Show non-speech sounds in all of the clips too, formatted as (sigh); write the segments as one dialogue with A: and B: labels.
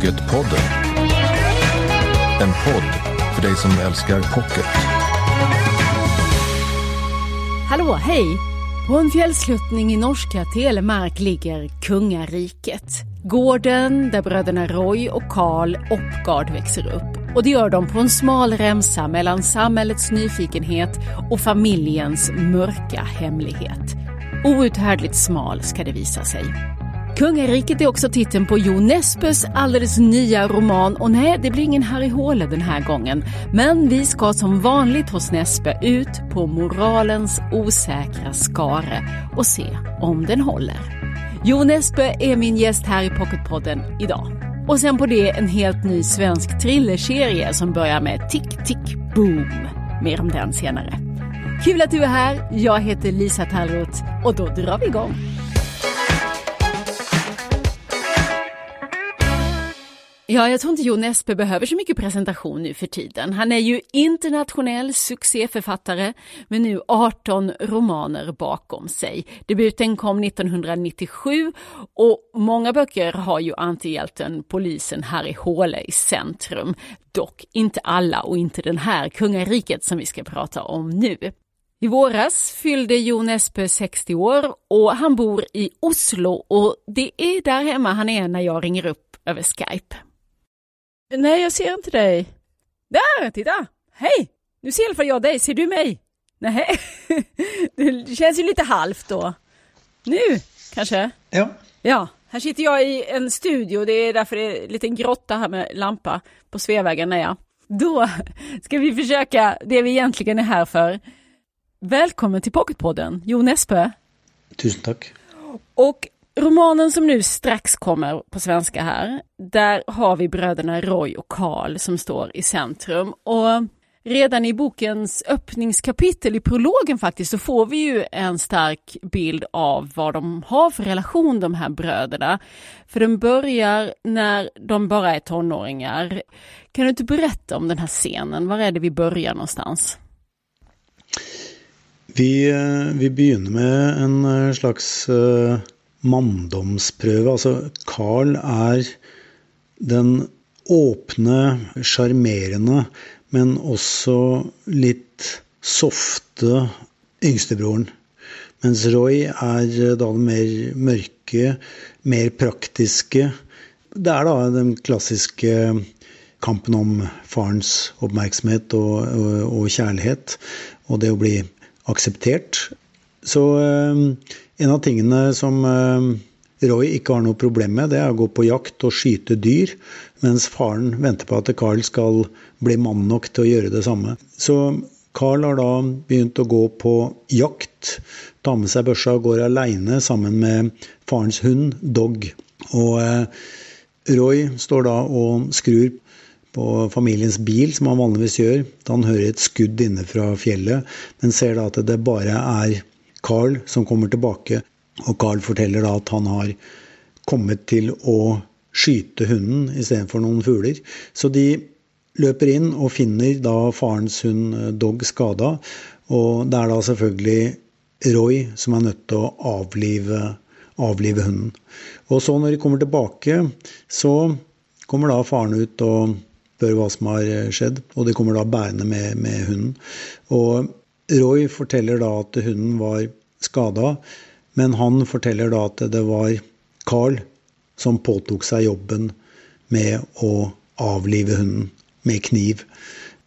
A: Pocketpodden. En podd för dig som älskar pocket.
B: Hallå, hej! På en fjällsluttning i norska Telemark ligger kungariket. Gården där bröderna Roy och Karl Oppgard växer upp. Och det gör de på en smal remsa mellan samhällets nyfikenhet och familjens mörka hemlighet. Outhärdligt smal ska det visa sig. Kungariket är också titeln på Jo Nesbøs alldeles nya roman och nej, det blir ingen Harry Håle den här gången. Men vi ska som vanligt hos Nesbø ut på moralens osäkra skare och se om den håller. Jo Nesbø är min gäst här i Pocketpodden idag. Och sen på det en helt ny svensk thrillerserie som börjar med Tick Tick Boom. Mer om den senare. Kul att du är här. Jag heter Lisa Tallroth och då drar vi igång. Ja, jag tror inte Jon Espe behöver så mycket presentation nu för tiden. Han är ju internationell succéförfattare med nu 18 romaner bakom sig. Debuten kom 1997 och många böcker har ju antihjälten polisen Harry Håle i centrum. Dock inte alla och inte den här kungariket som vi ska prata om nu. I våras fyllde Jon Espe 60 år och han bor i Oslo och det är där hemma han är när jag ringer upp över Skype. Nej, jag ser inte dig. Där, titta! Hej! Nu ser i alla fall jag dig. Ser du mig? Nej, (laughs) det känns ju lite halvt då. Nu, kanske?
C: Ja.
B: Ja, här sitter jag i en studio. Det är därför det är en liten grotta här med lampa på Sveavägen. Ja. Då ska vi försöka det vi egentligen är här för. Välkommen till Pocketpodden, Jo Nesbø.
C: Tusen tack.
B: Och romanen som nu strax kommer på svenska här, där har vi bröderna Roy och Karl som står i centrum. Och redan i bokens öppningskapitel, i prologen faktiskt, så får vi ju en stark bild av vad de har för relation, de här bröderna. För den börjar när de bara är tonåringar. Kan du inte berätta om den här scenen? Var är det vi börjar någonstans?
C: Vi, eh, vi begynner med en eh, slags uh, manndomsprøve. Altså, Carl er den åpne, sjarmerende, men også litt softe yngstebroren. Mens Roy er eh, da den mer mørke, mer praktiske. Det er da den klassiske kampen om farens oppmerksomhet og, og, og kjærlighet, og det å bli akseptert. Så eh, en av tingene som eh, Roy ikke har noe problem med, det er å gå på jakt og skyte dyr, mens faren venter på at Carl skal bli mann nok til å gjøre det samme. Så Carl har da begynt å gå på jakt, tar med seg børsa og går aleine sammen med farens hund, Dog. Og eh, Roy står da og skrur på familiens bil, som han vanligvis gjør, da han hører et skudd inne fra fjellet, men ser da at det bare er Carl som kommer tilbake. Og Carl forteller da at han har kommet til å skyte hunden istedenfor noen fugler. Så de løper inn og finner da farens hund eh, Dog skada. Og det er da selvfølgelig Roy som er nødt til å avlive, avlive hunden. Og så når de kommer tilbake, så kommer da faren ut og spør hva som har eh, skjedd. Og de kommer da bærende med, med hunden. Og Roy forteller da at hunden var skada, men han forteller da at det var Carl som påtok seg jobben med å avlive hunden med kniv.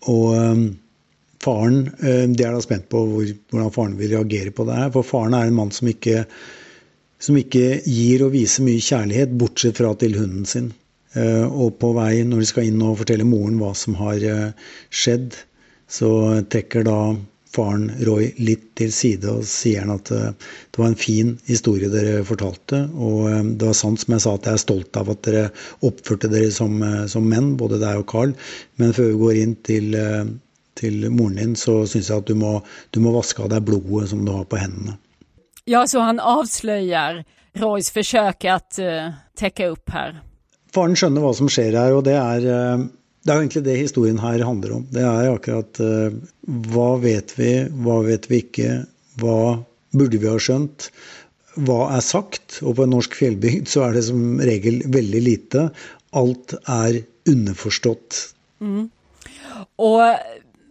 C: Og um, faren um, De er da spent på hur hvordan faren vil reagere på det her. For faren er en mann som ikke, som ikke gir og viser mye kjærlighet, bortsett fra til hunden sin. Uh, og på vei, når de skal inn og fortelle moren hva som har uh, skjedd, så trekker da faren Roy litt til side og sier han at det var en fin historie dere fortalte. Og det var sant som jeg sa at jeg er stolt av at dere oppførte dere som, som menn, både deg og Carl. Men før vi går inn til, til moren din, så syns jeg at du må, du må vaske av deg blodet som du har på hendene.
B: Ja, så han avslöjar Roys försök att uh, täcka upp här.
C: Faren skjønner hva som skjer her, og det er uh, det er jo egentlig det historien her handler om. Det er akkurat uh, hva vet vi, hva vet vi ikke, hva burde vi ha skjønt, hva er sagt? Og på en norsk fjellbygd så er det som regel veldig lite. allt är underförstått.
B: Mm. Og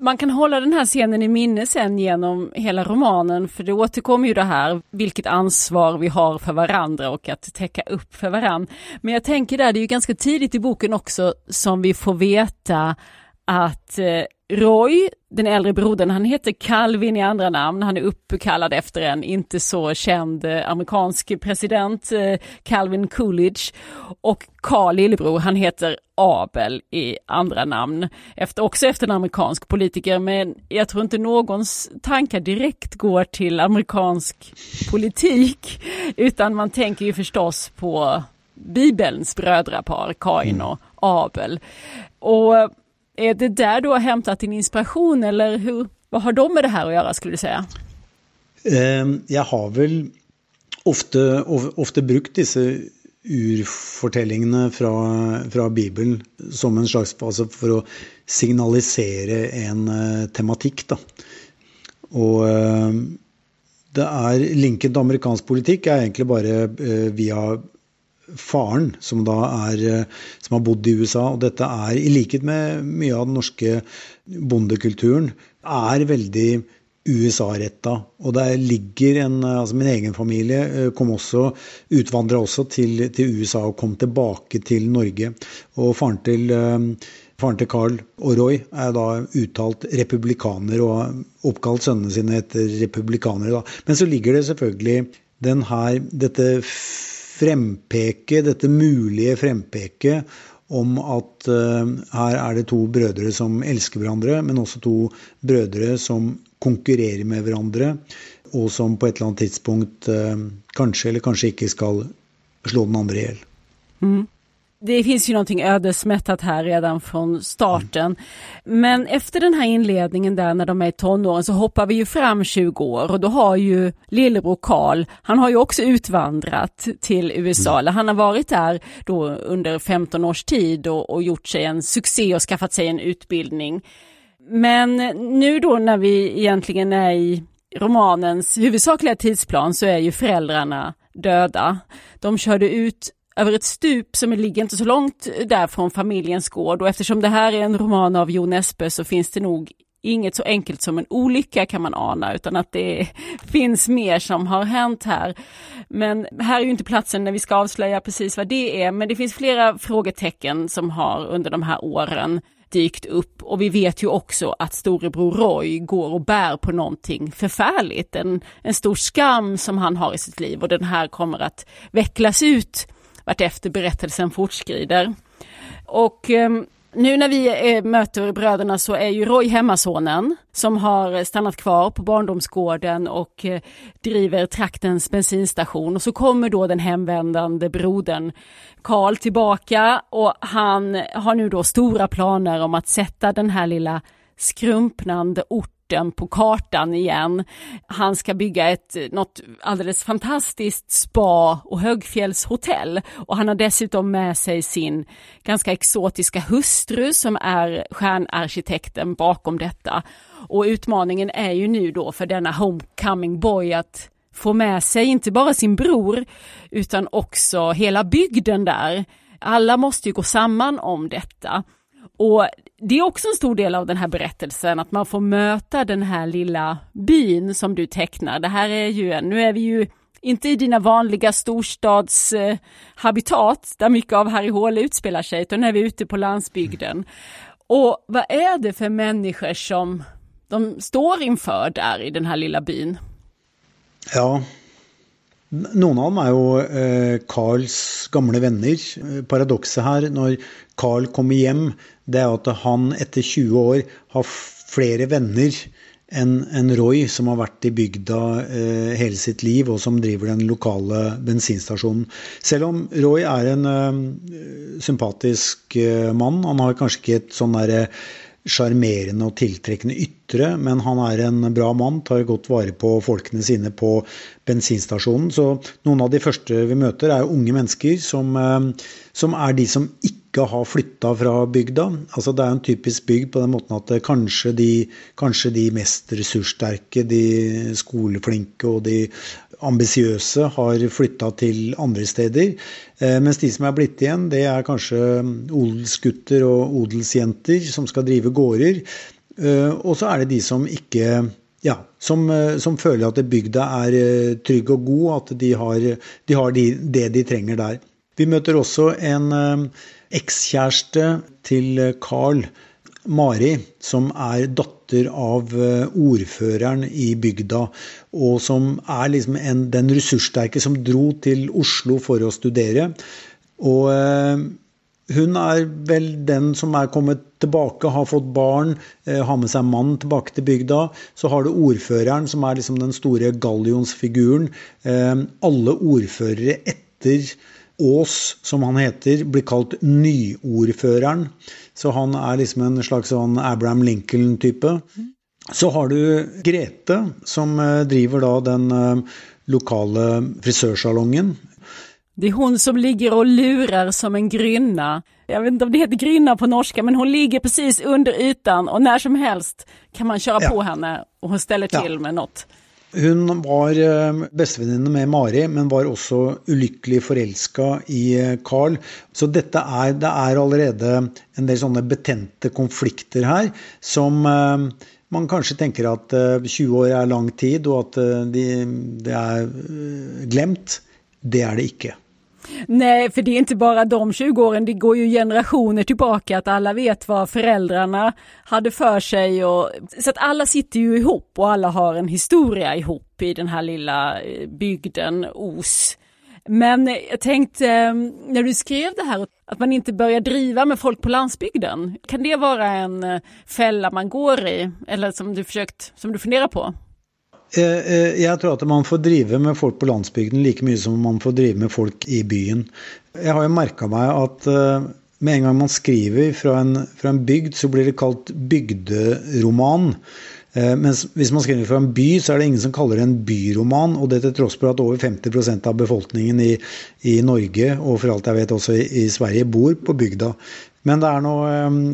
B: man kan hålla den här scenen i minne sen genom hela romanen för det återkommer ju det här vilket ansvar vi har för varandra och att täcka upp för varandra. Men jag tänker där, det är ju ganska tidigt i boken också som vi får veta att eh, Roy, den äldre brodern, han heter Calvin i andra namn. Han är uppkallad efter en inte så känd eh, amerikansk president, eh, Calvin Coolidge. Och Carl lillebror, han heter Abel i andra namn. Efter, också efter en amerikansk politiker, men jag tror inte någons tankar direkt går till amerikansk politik, utan man tänker ju förstås på Bibelns brödrapar, Kain och Abel. Och är det där du har hämtat din inspiration eller hur, vad har de med det här att göra skulle du säga?
C: Ehm, jag har väl ofta, ofta brukt dessa urfortellingene från fra Bibelen som en slags altså for å signalisere en eh, uh, tematikk. Da. Og uh, ehm, det er linken til amerikansk politikk er egentlig bare uh, via faren, som da er eh, Som har bodd i USA. Og dette er, i likhet med mye av den norske bondekulturen, er veldig USA-retta. Og det ligger en eh, Altså min egen familie eh, kom også Utvandra også til, til, USA og kom tilbake til Norge. Og faren til Faren til Carl og Roy er da uttalt republikaner og har oppkalt sønnene sine etter republikanere. Da. Men så ligger det selvfølgelig den her, dette frempeke, dette mulige frempeket om at uh, her er det to brødre som elsker hverandre, men også to brødre som konkurrerer med hverandre, og som på et eller annet tidspunkt uh, kanskje eller kanskje ikke skal slå den andre i hjel.
B: Mm det finns ju någonting ödesmättat här redan från starten. Men efter den här inledningen där när de är i tonåren så hoppar vi ju fram 20 år och då har ju lillebror Karl, han har ju också utvandrat till USA, eller han har varit där då under 15 års tid och, och gjort sig en succé och skaffat sig en utbildning. Men nu då när vi egentligen är i romanens huvudsakliga tidsplan så är ju föräldrarna döda. De körde ut över ett stup som ligger inte så långt där från familjens gård. Och eftersom det här är en roman av Jon Espe så finns det nog inget så enkelt som en olycka kan man ana utan att det (laughs) finns mer som har hänt här. Men här är ju inte platsen när vi ska avslöja precis vad det är men det finns flera frågetecken som har under de här åren dykt upp. Och vi vet ju också att storebror Roy går och bär på någonting förfärligt, en, en stor skam som han har i sitt liv. Och den här kommer att vecklas ut vartefter berättelsen fortskrider. Och ehm, nu när vi eh, möter bröderna så är ju Roy hemmasonen som har stannat kvar på barndomsgården och eh, driver traktens bensinstation. Och så kommer då den hemvändande brodern Karl tillbaka och han har nu då stora planer om att sätta den här lilla skrumpnande orten orten på kartan igen. Han ska bygga ett något alldeles fantastiskt spa och högfjällshotell och han har dessutom med sig sin ganska exotiska hustru som är stjärnarkitekten bakom detta. Och utmaningen är ju nu då för denna homecoming boy att få med sig inte bara sin bror utan också hela bygden där. Alla måste ju gå samman om detta. Och det är också en stor del av den här berättelsen, att man får möta den här lilla byn som du tecknar. Det här är ju, nu är vi ju inte i dina vanliga storstadshabitat eh, där mycket av Harry Håle utspelar sig, utan nu är vi ute på landsbygden. Och vad är det för människor som de står inför där i den här lilla byn?
C: Ja, någon av dem är ju eh, Karls gamle venner. Eh, paradokset her når Carl kommer hjem, det er at han etter 20 år har flere venner enn en Roy, som har vært i bygda eh, hele sitt liv, og som driver den lokale bensinstasjonen. Selv om Roy er en eh, sympatisk eh, mann, han har kanskje ikke et sånn derre eh, sjarmerende og tiltrekkende ytre, men han er en bra mann, tar godt vare på folkene sine på bensinstasjonen. Så noen av de første vi møter, er unge mennesker som, eh, som er de som ikke har flytta fra bygda. Altså Det er en typisk bygd på den måten at eh, kanskje de, kanskje de mest ressurssterke, de skoleflinke og de ambisiøse har flytta til andre steder. Eh, mens de som er blitt igjen, det er kanskje odelsgutter og odelsjenter som skal drive gårder. Og så er det de som ikke ja, som, eh, som, føler at bygda er eh, trygg og god, at de har, de har de, det de trenger der. Vi møter også en eh, ekskjæreste til Carl, Mari, som er datter av ordføreren i bygda, og som er liksom en, den ressurssterke som dro til Oslo for å studere. Og hun er vel den som er kommet tilbake, har fått barn, eh, har med seg mannen tilbake til bygda. Så har du ordføreren, som er liksom den store gallionsfiguren. Eh, alle ordførere etter Aas, som han heter, blir kalt nyordføreren. Så han er liksom en slags sånn Abraham Lincoln-type. Så har du Grete, som eh, driver da den lokale frisørsalongen.
B: Det är hon som ligger och lurar som en grynna. Jag vet inte om det heter grynna på norska, men hon ligger precis under ytan och när som helst kan man köra ja. på henne och hon ställer till ja. med något.
C: Hun var bestevenninne med Mari, men var også ulykkelig forelska i Carl. Så dette er, det er allerede en del sånne betente konflikter her som man kanskje tenker at 20 år er lang tid, og at de, det er glemt. Det är det icke.
B: Nej, för det är inte bara de 20 åren, det går ju generationer tillbaka att alla vet vad föräldrarna hade för sig. Och, så att alla sitter ju ihop och alla har en historia ihop i den här lilla eh, bygden Os. Men jag tänkte eh, när du skrev det här att man inte börjar driva med folk på landsbygden. Kan det vara en eh, fälla man går i eller som du försökt, som du funderar på?
C: Eh, eh, jeg tror at man får drive med folk på landsbygden like mye som man får drive med folk i byen. Jeg har jo merka meg at eh, med en gang man skriver fra en, fra en bygd, så blir det kalt bygderoman. Mens hvis man skriver fra en by, så er det ingen som kaller det en byroman. Og det til tross for at over 50% av befolkningen i, i, Norge, og for alt jeg vet også i, i Sverige, bor på bygda. Men det er noe ehm,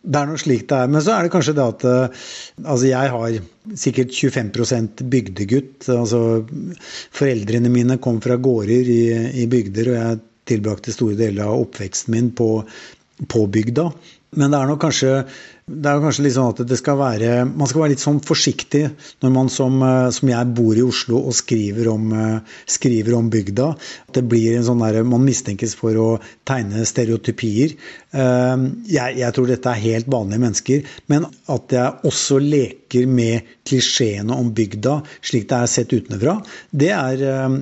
C: det er noe slikt det er. Men så er det kanskje det at eh, altså jeg har sikkert 25 bygdegutt. altså Foreldrene mine kom fra gårder i, i bygder, og jeg tilbrakte store deler av oppveksten min på, på bygda. Men det er nok kanskje det er kanskje litt sånn at det skal være, man skal være litt sånn forsiktig når man som, eh, som jeg bor i Oslo og skriver om, eh, skriver om bygda. Det blir en sånn der, Man mistenkes for å tegne stereotypier. Eh, jeg, jeg tror dette er helt vanlige mennesker. Men at jeg også leker med klisjeene om bygda slik det er sett utenfra, det er,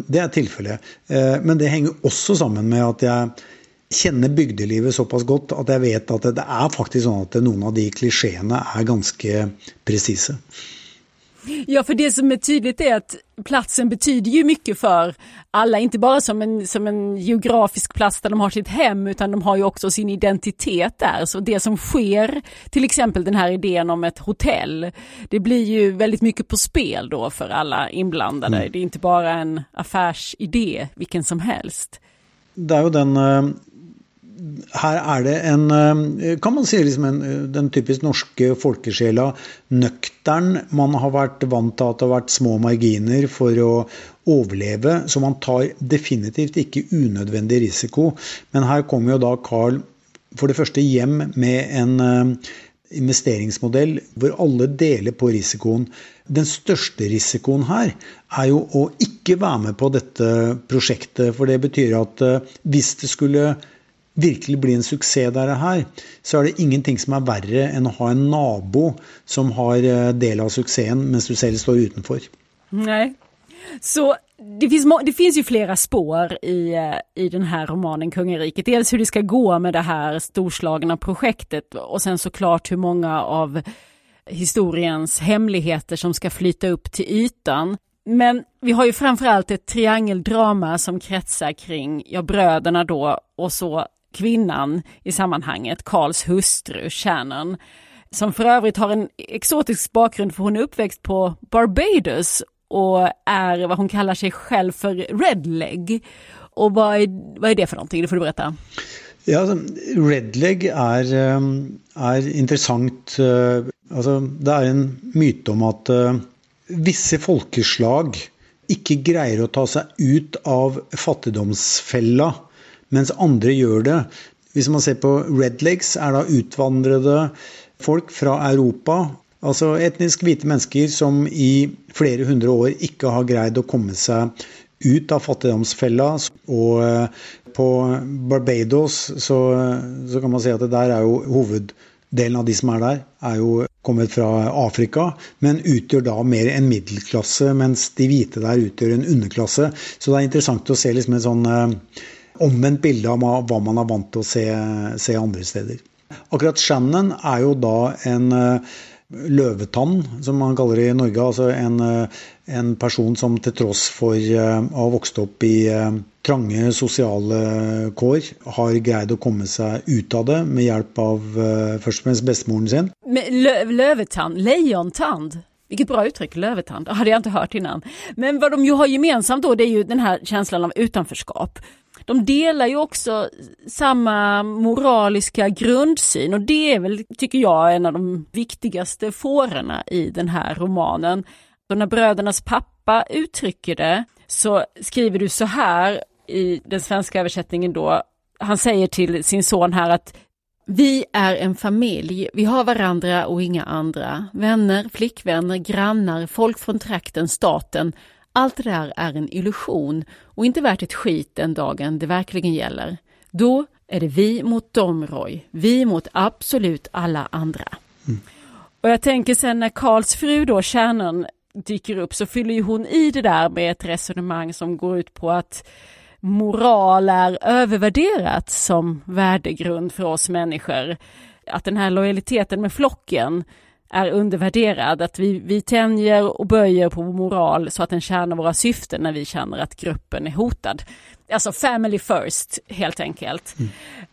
C: det er tilfellet. Men det henger også sammen med at jeg kjenner bygdelivet såpass godt at jeg vet at det er faktisk sånn at noen av de klisjeene är ganska precisa.
B: Ja, för det som är tydligt är att platsen betyder ju mycket för alla, inte bara som en, som en geografisk plats där de har sitt hem, utan de har ju också sin identitet där. Så det som sker, till exempel den här idén om ett hotell, det blir ju väldigt mycket på spel då för alla inblandade. Mm. Det är inte bara en affärsidé vilken som helst.
C: Det är ju den her er det en eh, Kan man si liksom en, eh, den typisk norske folkesjela. Nøktern. Man har vært vant til at det har vært små marginer for å overleve. Så man tar definitivt ikke unødvendig risiko. Men her kommer jo da Carl for det første hjem med en eh, investeringsmodell hvor alle deler på risikoen. Den største risikoen her er jo å ikke være med på dette prosjektet. For det betyr at hvis det skulle virkelig bli en suksess der her, så er det ingenting som er verre enn å ha en nabo som har eh, del av suksessen mens du selv står utenfor.
B: Nej. Så det finns, det finns ju flera spår i, eh, i den här romanen Kungariket. Dels hur det ska gå med det här storslagna projektet och sen såklart hur många av historiens hemligheter som ska flyta upp till ytan. Men vi har ju framförallt ett triangeldrama som kretsar kring ja, bröderna då och så kvinnan i sammanhanget, Karls hustru Shannon, som för övrigt har en exotisk bakgrund för hon är uppväxt på Barbados och är vad hon kallar sig själv för redleg. Och vad är, vad är det för någonting? Det får du berätta.
C: Ja, alltså, Redleg är, ehm, är intressant. Eh, alltså, det är en myt om att eh, vissa folkeslag inte grejer att ta sig ut av fattigdomsfällan mens andre gjør det. Hvis man ser på redlegs, er da utvandrede folk fra Europa. Altså etnisk hvite mennesker som i flere hundre år ikke har greid å komme seg ut av fattigdomsfella. Og eh, på Barbados så, så kan man si at det der er jo hoveddelen av de som er der, er jo kommet fra Afrika, men utgjør da mer en middelklasse, mens de hvite der utgjør en underklasse. Så det er interessant å se liksom en sånn eh, omvendt bilde av hva man er vant til å se, se andre steder. Akkurat Shannon er jo da en uh, løvetann, som man kaller det i Norge. Altså en, uh, en person som til tross for uh, å ha vokst opp i trange sosiale kår, har greid å komme seg ut av det med hjelp av først og fremst bestemoren sin.
B: Lö lövetann, lejontand? Vilket bra uttryck, lövetand. Det hade jag inte hört innan. Men vad de ju har gemensamt då, det är ju den här känslan av utanförskap de delar ju också samma moraliska grundsyn och det är väl, tycker jag, en av de viktigaste fårorna i den här romanen. Och när brödernas pappa uttrycker det så skriver du så här i den svenska översättningen då. Han säger till sin son här att vi är en familj, vi har varandra och inga andra. Vänner, flickvänner, grannar, folk från trakten, staten. Allt det där är en illusion och inte värt ett skit den dagen det verkligen gäller. Då är det vi mot dem, Roy. Vi mot absolut alla andra. Mm. Och jag tänker sen när Karls fru då, kärnan, dyker upp så fyller ju hon i det där med ett resonemang som går ut på att moral är övervärderat som värdegrund för oss människor. Att den här lojaliteten med flocken är undervärderad, att vi, vi tänjer och böjer på moral så att den tjänar våra syften när vi känner att gruppen är hotad. Alltså family first helt enkelt. Mm.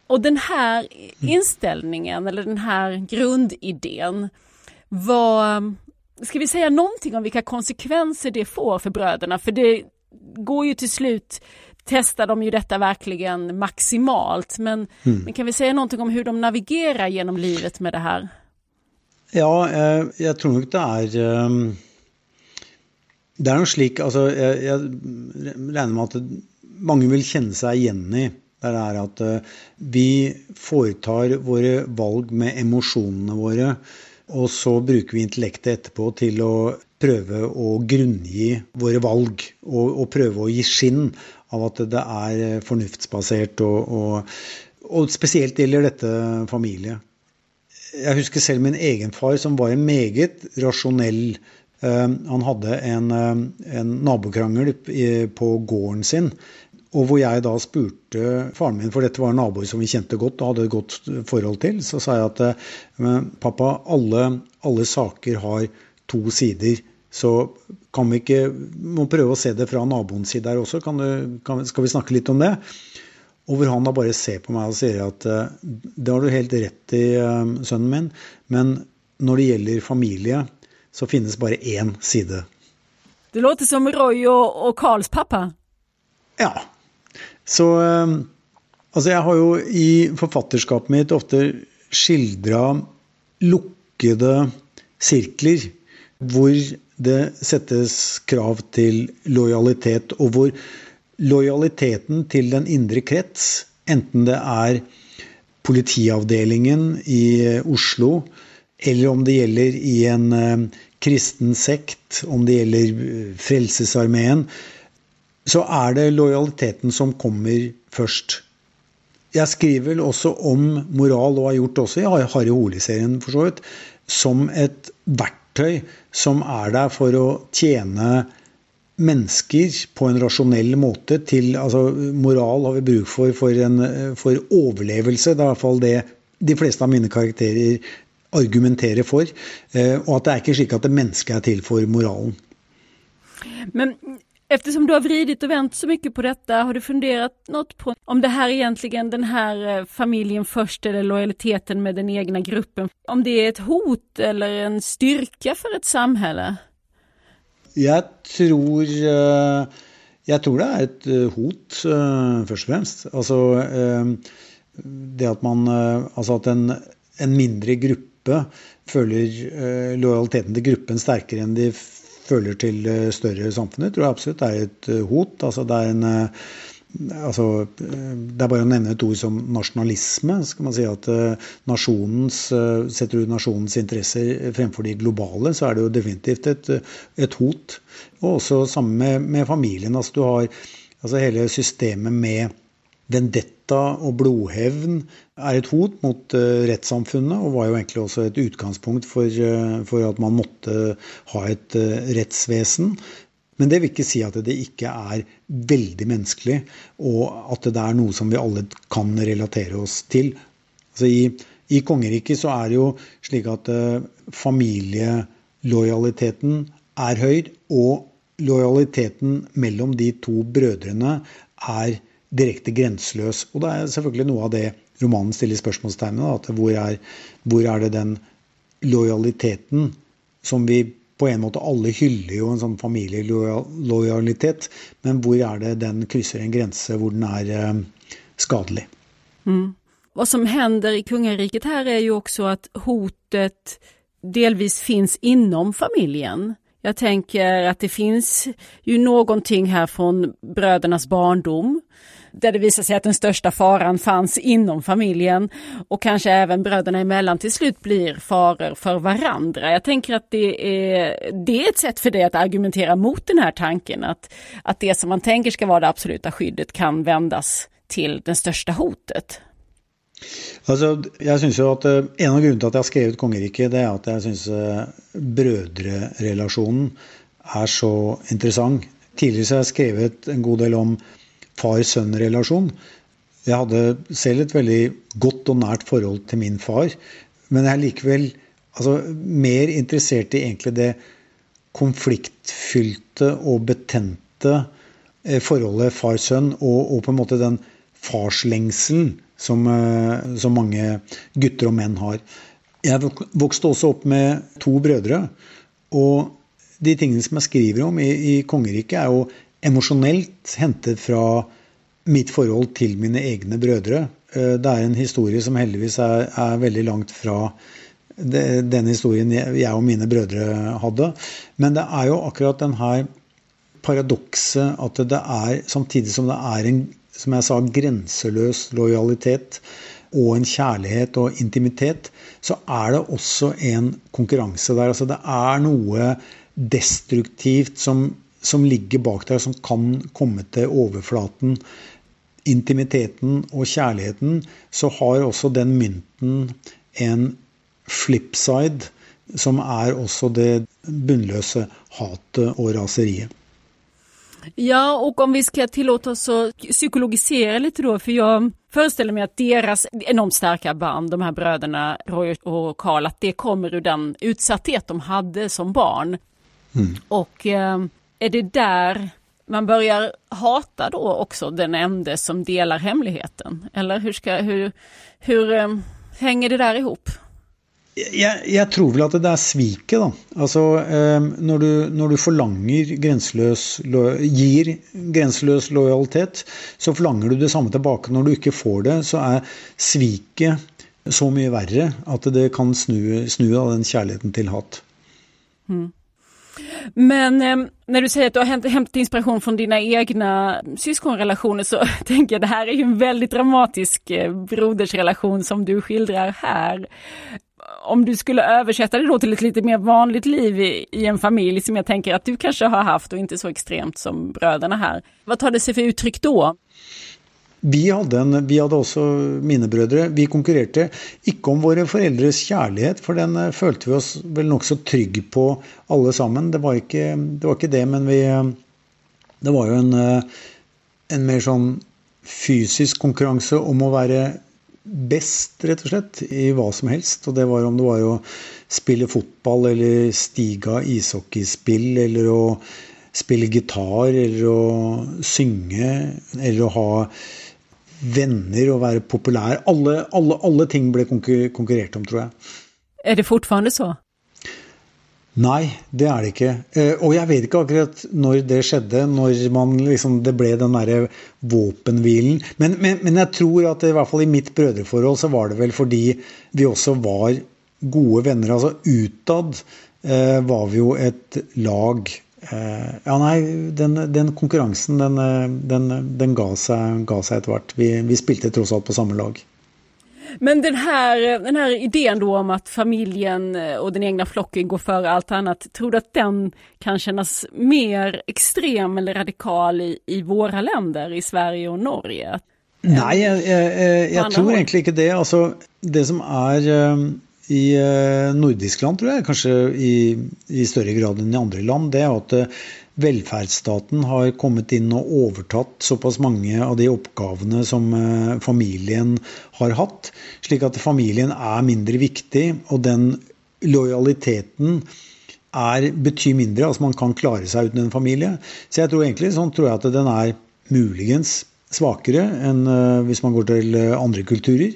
B: Och den här inställningen eller den här grundidén var, ska vi säga någonting om vilka konsekvenser det får för bröderna? För det går ju till slut testar de ju detta verkligen maximalt. Men, mm. men kan vi säga någonting om hur de navigerar genom livet med det här?
C: Ja, eh, jeg, jeg, tror nok det er eh, Det er noe slik Altså, jeg, jeg regner med at mange vil kjenne seg igjen i det er at eh, vi foretar våre valg med emosjonene våre, og så bruker vi intellektet etterpå til å prøve å grunngi våre valg, og, og prøve å gi skinn av at det er eh, fornuftsbasert. Og, og, og spesielt gjelder dette familie. Jeg husker selv min egen far, som var en meget rasjonell eh, Han hadde en, eh, en nabokrangel på gården sin. Og hvor jeg da spurte faren min, for dette var naboer som vi kjente godt og hadde et godt forhold til, så sa jeg at eh, pappa, alle, alle saker har to sider. Så kan vi ikke må prøve å se det fra naboens side her også. Kan du, kan, skal vi snakke litt om det? Og hvor han da bare ser på meg og sier at eh, det har du helt rett i, eh, sønnen min, men når det gjelder familie, så finnes bare én side.
B: Det låter som Roy og, og Carls pappa.
C: Ja. Så eh, Altså, jeg har jo i forfatterskapet mitt ofte skildra lukkede sirkler hvor det settes krav til lojalitet, og hvor lojaliteten til den indre krets, enten det er politiavdelingen i Oslo, eller om det gjelder i en eh, kristen sekt, om det gjelder Frälsningsarmén, Frelsesarmeen, så er det lojaliteten som kommer først. Jeg skriver vel også om moral, og har gjort også i Harry Hole-serien for så vidt, som et verktøy som er der for å tjene mennesker på en rasjonell måte til altså Moral har vi bruk for for, en, for overlevelse. Det er i hvert fall det de fleste av mine karakterer argumenterer for. Eh, og at det er ikke slik at det mennesket er til for moralen.
B: Men eftersom du har vridit och vänt så mycket på detta, har du funderat något på om det här egentligen, den här eh, familjen först eller lojaliteten med den egna gruppen, om det är ett hot eller en styrka för ett samhälle?
C: Jag tror, eh, jag tror det är ett eh, hot, eh, först och främst. Alltså, det att man alltså att en, en mindre grupp följer lojaliteten till gruppen starkare än de följer till större samfunnet, tror jag absolut är ett hot. Alltså det är en Eh, altså, Det er bare å nevne et ord som nasjonalisme. skal man si at eh, nasjonens, eh, Setter du nasjonens interesser fremfor de globale, så er det jo definitivt et, et hot. Og også sammen med, med familien. altså Du har altså hele systemet med vendetta og blodhevn er et hot mot uh, rettssamfunnet, og var jo egentlig også et utgangspunkt for, for at man måtte ha et rettsvesen. Men det vil ikke si at det ikke er veldig menneskelig, og at det er noe som vi alle kan relatere oss til. Altså i, I kongeriket så er det jo slik at eh, uh, familielojaliteten er høy, og lojaliteten mellom de to brødrene er direkte grenseløs. Og det er selvfølgelig noe av det romanen stiller spørsmålstegn ved. Hvor, hvor er det den lojaliteten som vi på en måte Alle hyller jo en sånn familielojalitet, men hvor er det den krysser en grense hvor den er eh, skadelig?
B: Mm. Vad som händer i kungariket här är ju också att hotet delvis finns inom familjen. Jag tänker att det finns ju någonting här från brödernas barndom där det visar sig att den största faran fanns inom familjen och kanske även bröderna emellan till slut blir faror för varandra. Jag tänker att det är, det är ett sätt för dig att argumentera mot den här tanken att, att det som man tänker ska vara det absoluta skyddet kan vändas till det största hotet.
C: Altså, jeg synes jo at eh, En av grunnene til at jeg har skrevet 'Kongeriket', det er at jeg syns eh, uh, brødrerelasjonen er så interessant. Tidligere så har jeg skrevet en god del om far-sønn-relasjon. Jeg hadde selv et veldig godt og nært forhold til min far, men jeg er likevel altså, mer interessert i egentlig det konfliktfylte og betente eh, forholdet far-sønn, og, og, på en måte den farslengselen som, eh, som mange gutter og menn har. Jeg vokste også opp med to brødre. Og de tingene som jeg skriver om i, i kongeriket, er jo emosjonelt hentet fra mitt forhold til mine egne brødre. Eh, det er en historie som heldigvis er, er veldig langt fra den historien jeg og mine brødre hadde. Men det er jo akkurat den her paradokset at det er, samtidig som det er en som jeg sa, grenseløs lojalitet og en kjærlighet og intimitet, så er det også en konkurranse der. Altså det er noe destruktivt som som ligger bak der, som kan komme til overflaten. Intimiteten og kjærligheten, så har også den mynten en flipside, som er også det bunnlösa hatet och raseriet.
B: Ja, och om vi ska tillåta oss att psykologisera lite då, för jag föreställer mig att deras enormt starka band, de här bröderna Roy och Karl, att det kommer ur den utsatthet de hade som barn. Mm. Och eh, är det där man börjar hata då också den ende som delar hemligheten? Eller hur, ska, hur, hur um, hänger det där ihop?
C: Jeg, jeg, tror vel at det er sviket, da. Altså eh, når, du, når du forlanger grenseløs Gir grenseløs lojalitet, så forlanger du det samme tilbake. Når du ikke får det, så er sviket så mye verre at det kan snu, snu av den kjærligheten til hat. Mm.
B: Men eh, när du säger att du har hämtat inspiration från dina egna syskonrelationer så (laughs) tänker jag det här är ju en väldigt dramatisk eh, brodersrelation som du skildrar här. Om du skulle översätta det då till ett lite mer vanligt liv i, i en familj som jag tänker att du kanske har haft och inte så extremt som bröderna här. Vad tar det sig för uttryck då?
C: Vi hadde, en, vi hadde også mine brødre. Vi konkurrerte ikke om våre foreldres kjærlighet, for den kände følte vi oss vel nokså trygge på alle sammen. Det var, ikke, det var ikke det, men vi eh, Det var jo en, eh, en mer sånn fysisk konkurranse om å være best, rett og slett, i hva som helst. Og det var om det var å spille fotball eller stige av ishockeyspill eller å spille gitar eller å synge eller å ha venner og være populær. Alle, alle, alle ting ble konkurrert om, tror jeg.
B: Er det fortfarande så?
C: Nei, det er det ikke. Eh, og jeg vet ikke akkurat når det skjedde, når man liksom, det ble den derre våpenhvilen. Men, men, men, jeg tror at i hvert fall i mitt brødreforhold så var det vel fordi vi også var gode venner. Altså utad eh, var vi jo et lag. Eh, ja, nei, den, den konkurransen, den, den, den ga seg, ga seg etter hvert. Vi, vi spilte tross alt på samme lag.
B: Men den här, den här idén då om att familjen eh, och den egna flocken går före allt annat, tror du att den kan kännas mer extrem eller radikal i, i våra länder, i Sverige och Norge?
C: Nej, jag, jag, jag tror egentligen inte det. Alltså, det som är i eh, uh, nordisk land, tror jeg, kanske i, i større grad än i andra land, det är att eh, velferdsstaten har kommet inn og overtatt såpass mange av de oppgavene som eh, familien har hatt, slik at familien er mindre viktig, og den lojaliteten er, betyr mindre. Altså man kan klare seg uten en familie. Så jeg tror egentlig sånn tror jeg at den er muligens svakere enn hvis man går til andre kulturer.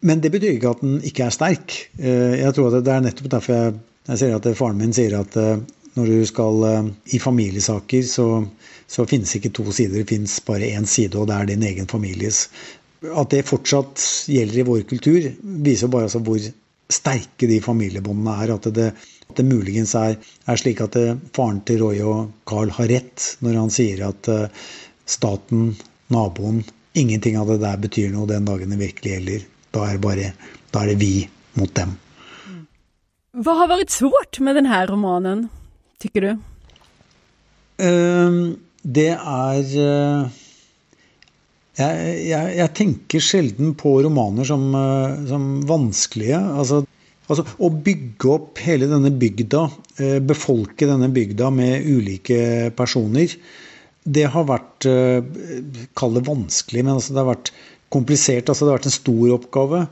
C: Men det betyr ikke at den ikke er sterk. Eh, jeg tror at det er nettopp derfor jeg, jeg ser at faren min sier at eh, når du skal eh, I familiesaker så, så finnes ikke to sider, det finns bare én side, og det er din egen families. At det fortsatt gjelder i vår kultur, viser bare altså hvor sterke de familiebåndene er. At det, at det muligens er, er, slik at det, faren til Roy og Carl har rett når han sier at staten, naboen, ingenting av det der betyr noe den dagen det virkelig gjelder. Da er, bare, da er det vi mot dem.
B: Vad har varit svårt med den här romanen? tycker du?
C: Uh, det er uh, jeg, jeg, jeg, tenker sjelden på romaner som, uh, som vanskelige. Altså, altså, å bygge opp hele denne bygda, eh, befolke denne bygda med ulike personer, det har vært Kall det vanskelig, men altså, det har vært komplisert. Altså, det har vært en stor oppgave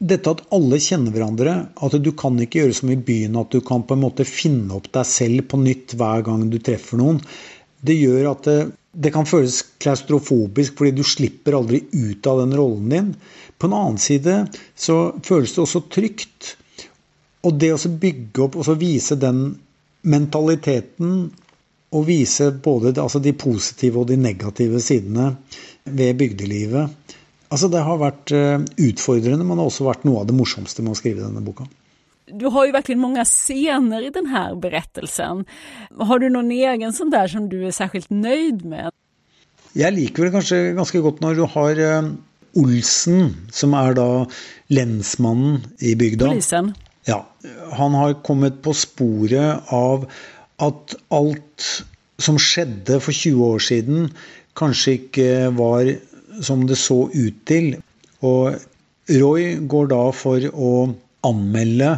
C: dette at alle kjenner hverandre, at du kan ikke gjøre som i byen, at du kan på en måte finne opp deg selv på nytt hver gang du treffer noen, det gjør at det, det kan føles klaustrofobisk fordi du slipper aldri ut av den rollen din. På en annen side så føles det også trygt. Og det å bygge opp og vise den mentaliteten og vise både altså de positive og de negative sidene ved bygdelivet Alltså det har varit eh, utfordrande men det har också varit något av det morsomste med att skriva den här boken.
B: Du har ju verkligen många scener i den här berättelsen. Har du någon egen sån där som du är särskilt nöjd med?
C: Jag liker väl kanske ganska gott när du har eh, Olsen som är då länsmannen i bygden.
B: Polisen?
C: Ja. Han har kommit på spåret av att allt som skedde för 20 år sedan kanske inte var som det så ut til. Og Roy går da for å anmelde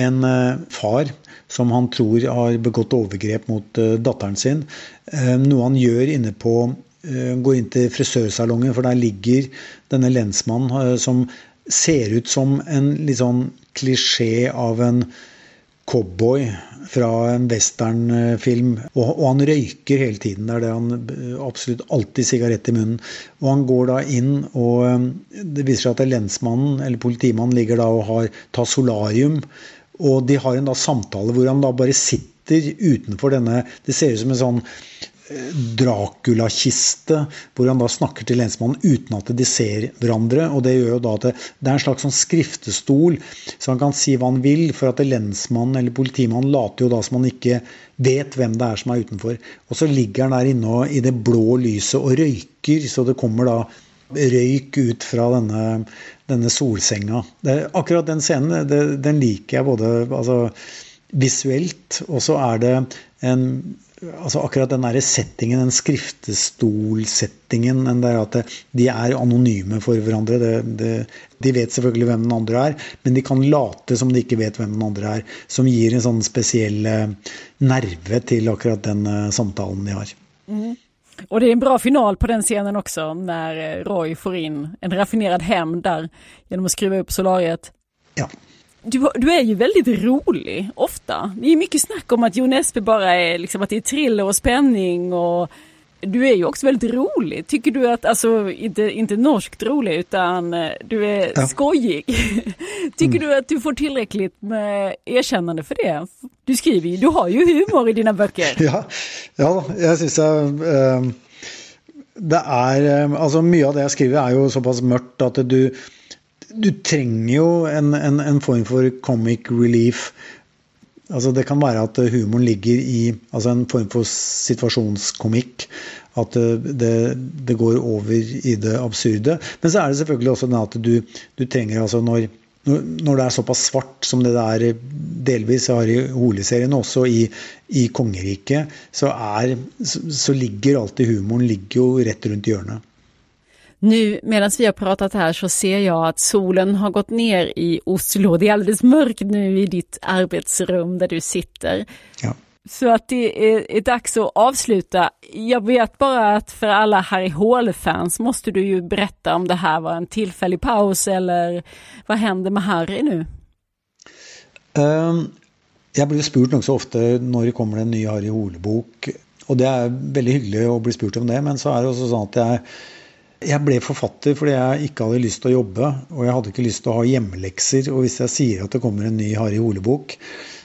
C: en eh, far som han tror har begått overgrep mot eh, datteren sin. Eh, noe han gjør inne på eh, Går inn til frisørsalongen, for der ligger denne lensmannen som ser ut som en litt sånn klisjé av en cowboy fra en westernfilm. Og, og, han røyker hele tiden. Det er det han eh, absolutt alltid sigarett i munnen. Og han går da inn, og eh, det viser seg at lensmannen eller politimannen ligger da og har tar solarium. Og de har en da samtale hvor han da bare sitter utenfor denne Det ser ut som en sånn Dracula-kiste, hvor han da snakker til lensmannen uten at de ser hverandre. og Det gjør jo da at det, det er en slags sånn skriftestol, så han kan si hva han vil, for at lensmannen eller politimannen later jo da som han ikke vet hvem det er som er utenfor. Og så ligger han der inne i det blå lyset og røyker, så det kommer da røyk ut fra denne, denne solsenga. Det, akkurat den scenen det, den liker jeg både altså, visuelt, og så er det en altså akkurat den der settingen, den skriftestolsettingen, den der at de er anonyme for hverandre. Det, det, de vet selvfølgelig hvem den andre er, men de kan late som de ikke vet hvem den andre er. Som gir en sånn spesiell eh, nerve til akkurat den uh, samtalen de har.
B: Mm. Och det är en bra final på den scenen också när eh, Roy får in en raffinerad hämnd där genom att skruva upp solariet.
C: Ja
B: du, du, är ju väldigt rolig ofta. Det är mycket snack om att Jo Nesbø bara är liksom att det är thriller och spänning och du är ju också väldigt rolig. Tycker du att, alltså inte, inte norskt rolig utan eh, du är ja. skojig. (laughs) Tycker mm. du att du får tillräckligt med erkännande för det? Du skriver ju, du har ju humor i dina böcker. (laughs)
C: Ja, ja jag syns jag äh, det är, alltså mycket av det jag skriver är ju så pass mörkt att du, du tränger ju en, en, en form för comic relief Altså det kan være at eh, humoren ligger i altså en form for situasjonskomikk. At eh, det, det, går over i det absurde. Men så er det selvfølgelig også den at du, du trenger altså når, når det er såpass svart som det er eh, delvis har i Hole-serien, også i, i kongeriket, så, er, så ligger alltid humoren ligger jo rett rundt hjørnet.
B: Nu medan vi har pratat här så ser jag att solen har gått ner i Oslo. Det är alldeles mörkt nu i ditt arbetsrum där du sitter.
C: Ja.
B: Så att det är, är dags att avsluta. Jag vet bara att för alla Harry Hole-fans måste du ju berätta om det här var en tillfällig paus eller vad händer med Harry nu?
C: Um, jag blir spurt också ofta när det kommer en ny Harry Hole-bok. Och det är väldigt hyggligt att bli spurt om det, men så är det också så att jag jeg ble forfatter fordi jeg ikke hadde lyst til å jobbe, og jeg hadde ikke lyst til å ha hjemmelekser. Og hvis jeg sier at det kommer en ny Harry Hole-bok,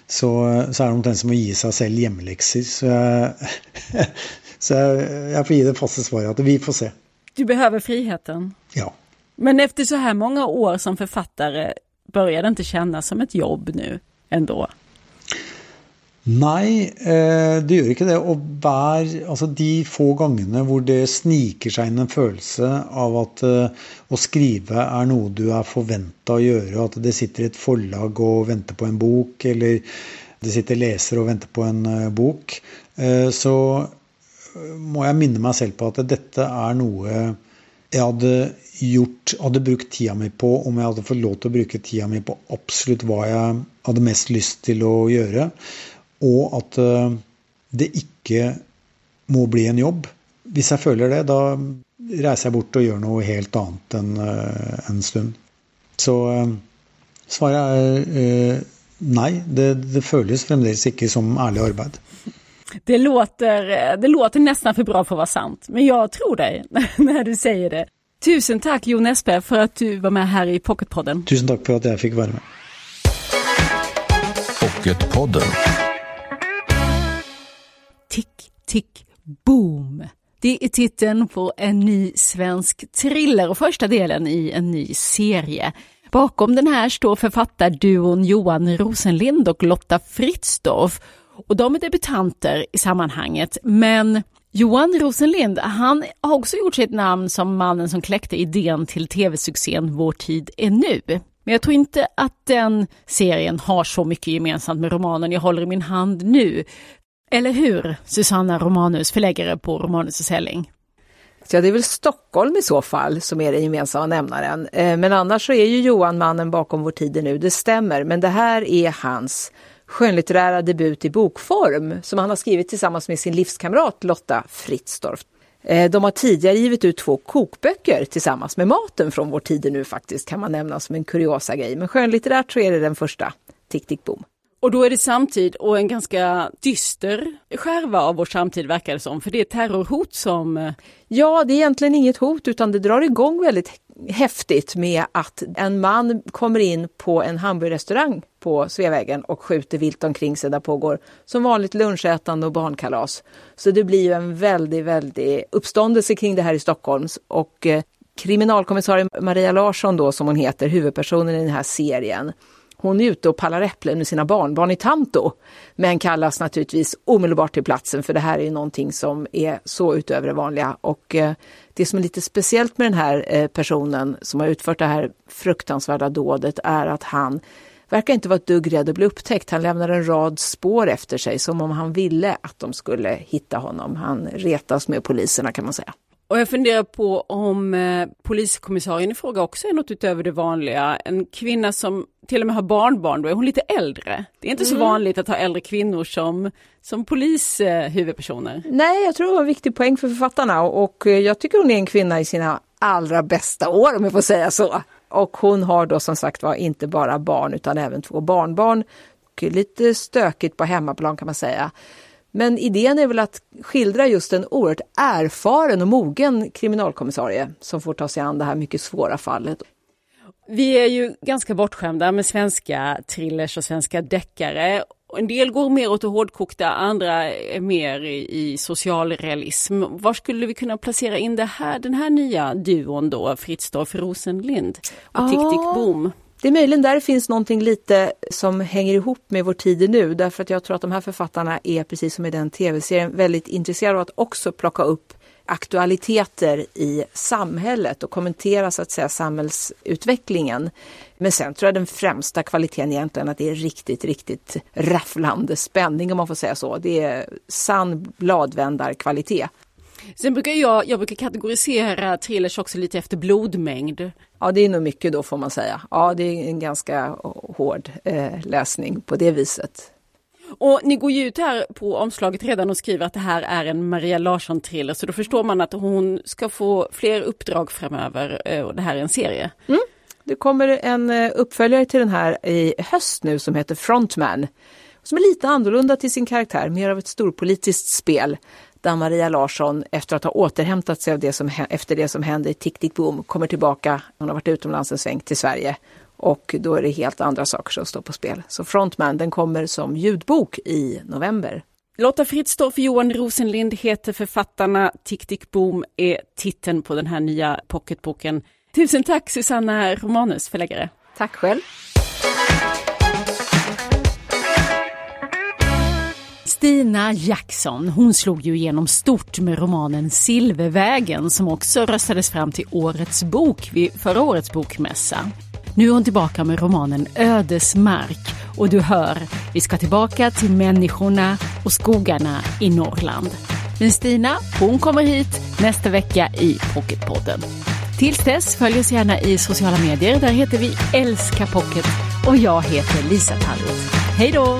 C: så, så, er det omtrent som å gi seg selv hjemmelekser. Så jeg, (laughs) så jeg, jeg får gi det faste svaret at vi får se.
B: Du behöver friheten?
C: Ja.
B: Men efter så här många år som författare, börjar det inte kännas som ett jobb nu ändå?
C: Nei, eh, det gjør ikke det. Og hver, altså de få gangene hvor det sniker seg inn en følelse av at eh, å skrive er noe du er forventa å gjøre, at det sitter et forlag og venter på en bok, eller det sitter lesere og venter på en eh, bok, så må jeg minne meg selv på at dette er noe jeg hadde gjort, hadde brukt tida mi på om jeg hadde fått lov til å bruke tida mi på absolutt hva jeg hadde mest lyst til å gjøre. Og at eh, det ikke må bli en jobb. Hvis jeg føler det, da reiser jeg bort og gjør noe helt annet en, eh, en stund. Så eh, svaret er nei. Det, det føles fremdeles ikke som ærlig arbeid.
B: Det låter, det låter nästan för bra för att vara sant, men jag tror dig (laughs) när du säger det. Tusen tack Jon Espe för att du var med här i Pocketpodden.
C: Tusen tack för att jag fick vara med.
A: Pocketpodden.
B: Tick, tick, boom. Det är titeln på en ny svensk thriller och första delen i en ny serie. Bakom den här står författarduon Johan Rosenlind och Lotta Fritzdorf. Och de är debutanter i sammanhanget, men Johan Rosenlind, han har också gjort sitt namn som mannen som kläckte idén till tv-succén Vår tid är nu. Men jag tror inte att den serien har så mycket gemensamt med romanen jag håller i min hand nu. Eller hur, Susanna Romanus, förläggare på Romanus och Selling?
D: Ja, det är väl Stockholm i så fall som är den gemensamma nämnaren. Eh, men annars så är ju Johan mannen bakom Vår tid nu, det stämmer. Men det här är hans skönlitterära debut i bokform som han har skrivit tillsammans med sin livskamrat Lotta Fritzdorf. Eh, de har tidigare givit ut två kokböcker tillsammans med maten från Vår tid nu faktiskt, kan man nämna som en kuriosa grej. Men skönlitterärt så är det den första, Tick Tick Boom.
B: Och då är det samtid och en ganska dyster skärva av vår samtid verkar det som, för det är terrorhot som... Eh,
D: ja, det är egentligen inget hot utan det drar igång väldigt häftigt med att en man kommer in på en hamburgerrestaurang på Sveavägen och skjuter vilt omkring sig. Där pågår som vanligt lunchätande och barnkalas. Så det blir ju en väldigt, väldigt uppståndelse kring det här i Stockholm och eh, kriminalkommissarie Maria Larsson då som hon heter, huvudpersonen i den här serien, hon är ute och pallar äpplen med sina barnbarn i Tanto, men kallas naturligtvis omedelbart till platsen för det här är någonting som är så utöver det vanliga. Och eh, det som är lite speciellt med den här eh, personen som har utfört det här fruktansvärda dådet är att han verkar inte vara ett dugg rädd att bli upptäckt. Han lämnar en rad spår efter sig som om han ville att de skulle hitta honom. Han retas med poliserna kan man säga.
B: Och jag funderar på om eh, poliskommissarien i fråga också är något utöver det vanliga. En kvinna som till och med har barnbarn, då är hon lite äldre. Det är inte mm. så vanligt att ha äldre kvinnor som, som polishuvudpersoner. Eh,
D: Nej, jag tror det var en viktig poäng för författarna och jag tycker hon är en kvinna i sina allra bästa år om jag får säga så. Och hon har då som sagt var inte bara barn utan även två barnbarn. Och lite stökigt på hemmaplan kan man säga. Men idén är väl att skildra just en oerhört erfaren och mogen kriminalkommissarie som får ta sig an det här mycket svåra fallet.
B: Vi är ju ganska bortskämda med svenska thrillers och svenska deckare. En del går mer åt det hårdkokta, andra är mer i socialrealism. Var skulle vi kunna placera in här, den här nya duon då, Fritzdorf Rosenlind och Tick Tick Boom?
D: Det är möjligen där det finns någonting lite som hänger ihop med vår tid nu därför att jag tror att de här författarna är precis som i den tv-serien väldigt intresserade av att också plocka upp aktualiteter i samhället och kommentera så att säga samhällsutvecklingen. Men sen tror jag den främsta kvaliteten egentligen att det är riktigt, riktigt rafflande spänning om man får säga så. Det är sann bladvändarkvalitet.
B: Sen brukar jag, jag brukar kategorisera thrillers också lite efter blodmängd.
D: Ja, det är nog mycket då får man säga. Ja, det är en ganska hård eh, läsning på det viset.
B: Och ni går ju ut här på omslaget redan och skriver att det här är en Maria Larsson-thriller, så då förstår man att hon ska få fler uppdrag framöver eh, och det här är en serie.
D: Mm. Det kommer en eh, uppföljare till den här i höst nu som heter Frontman. Som är lite annorlunda till sin karaktär, mer av ett storpolitiskt spel där Maria Larsson efter att ha återhämtat sig av det som, efter det som hände i Tick Tick Boom kommer tillbaka, hon har varit utomlands en sväng till Sverige och då är det helt andra saker som står på spel. Så Frontman den kommer som ljudbok i november.
B: Lotta Fritzdorf och Johan Rosenlind heter författarna. Tick Tick Boom är titeln på den här nya pocketboken. Tusen tack Susanna Romanus, förläggare.
D: Tack själv.
B: Stina Jackson, hon slog ju igenom stort med romanen Silvervägen som också röstades fram till Årets bok vid förra årets bokmässa. Nu är hon tillbaka med romanen Ödesmark och du hör, vi ska tillbaka till människorna och skogarna i Norrland. Men Stina, hon kommer hit nästa vecka i Pocketpodden. Tills dess, följ oss gärna i sociala medier. Där heter vi Älska Pocket och jag heter Lisa Tallroth. Hej då!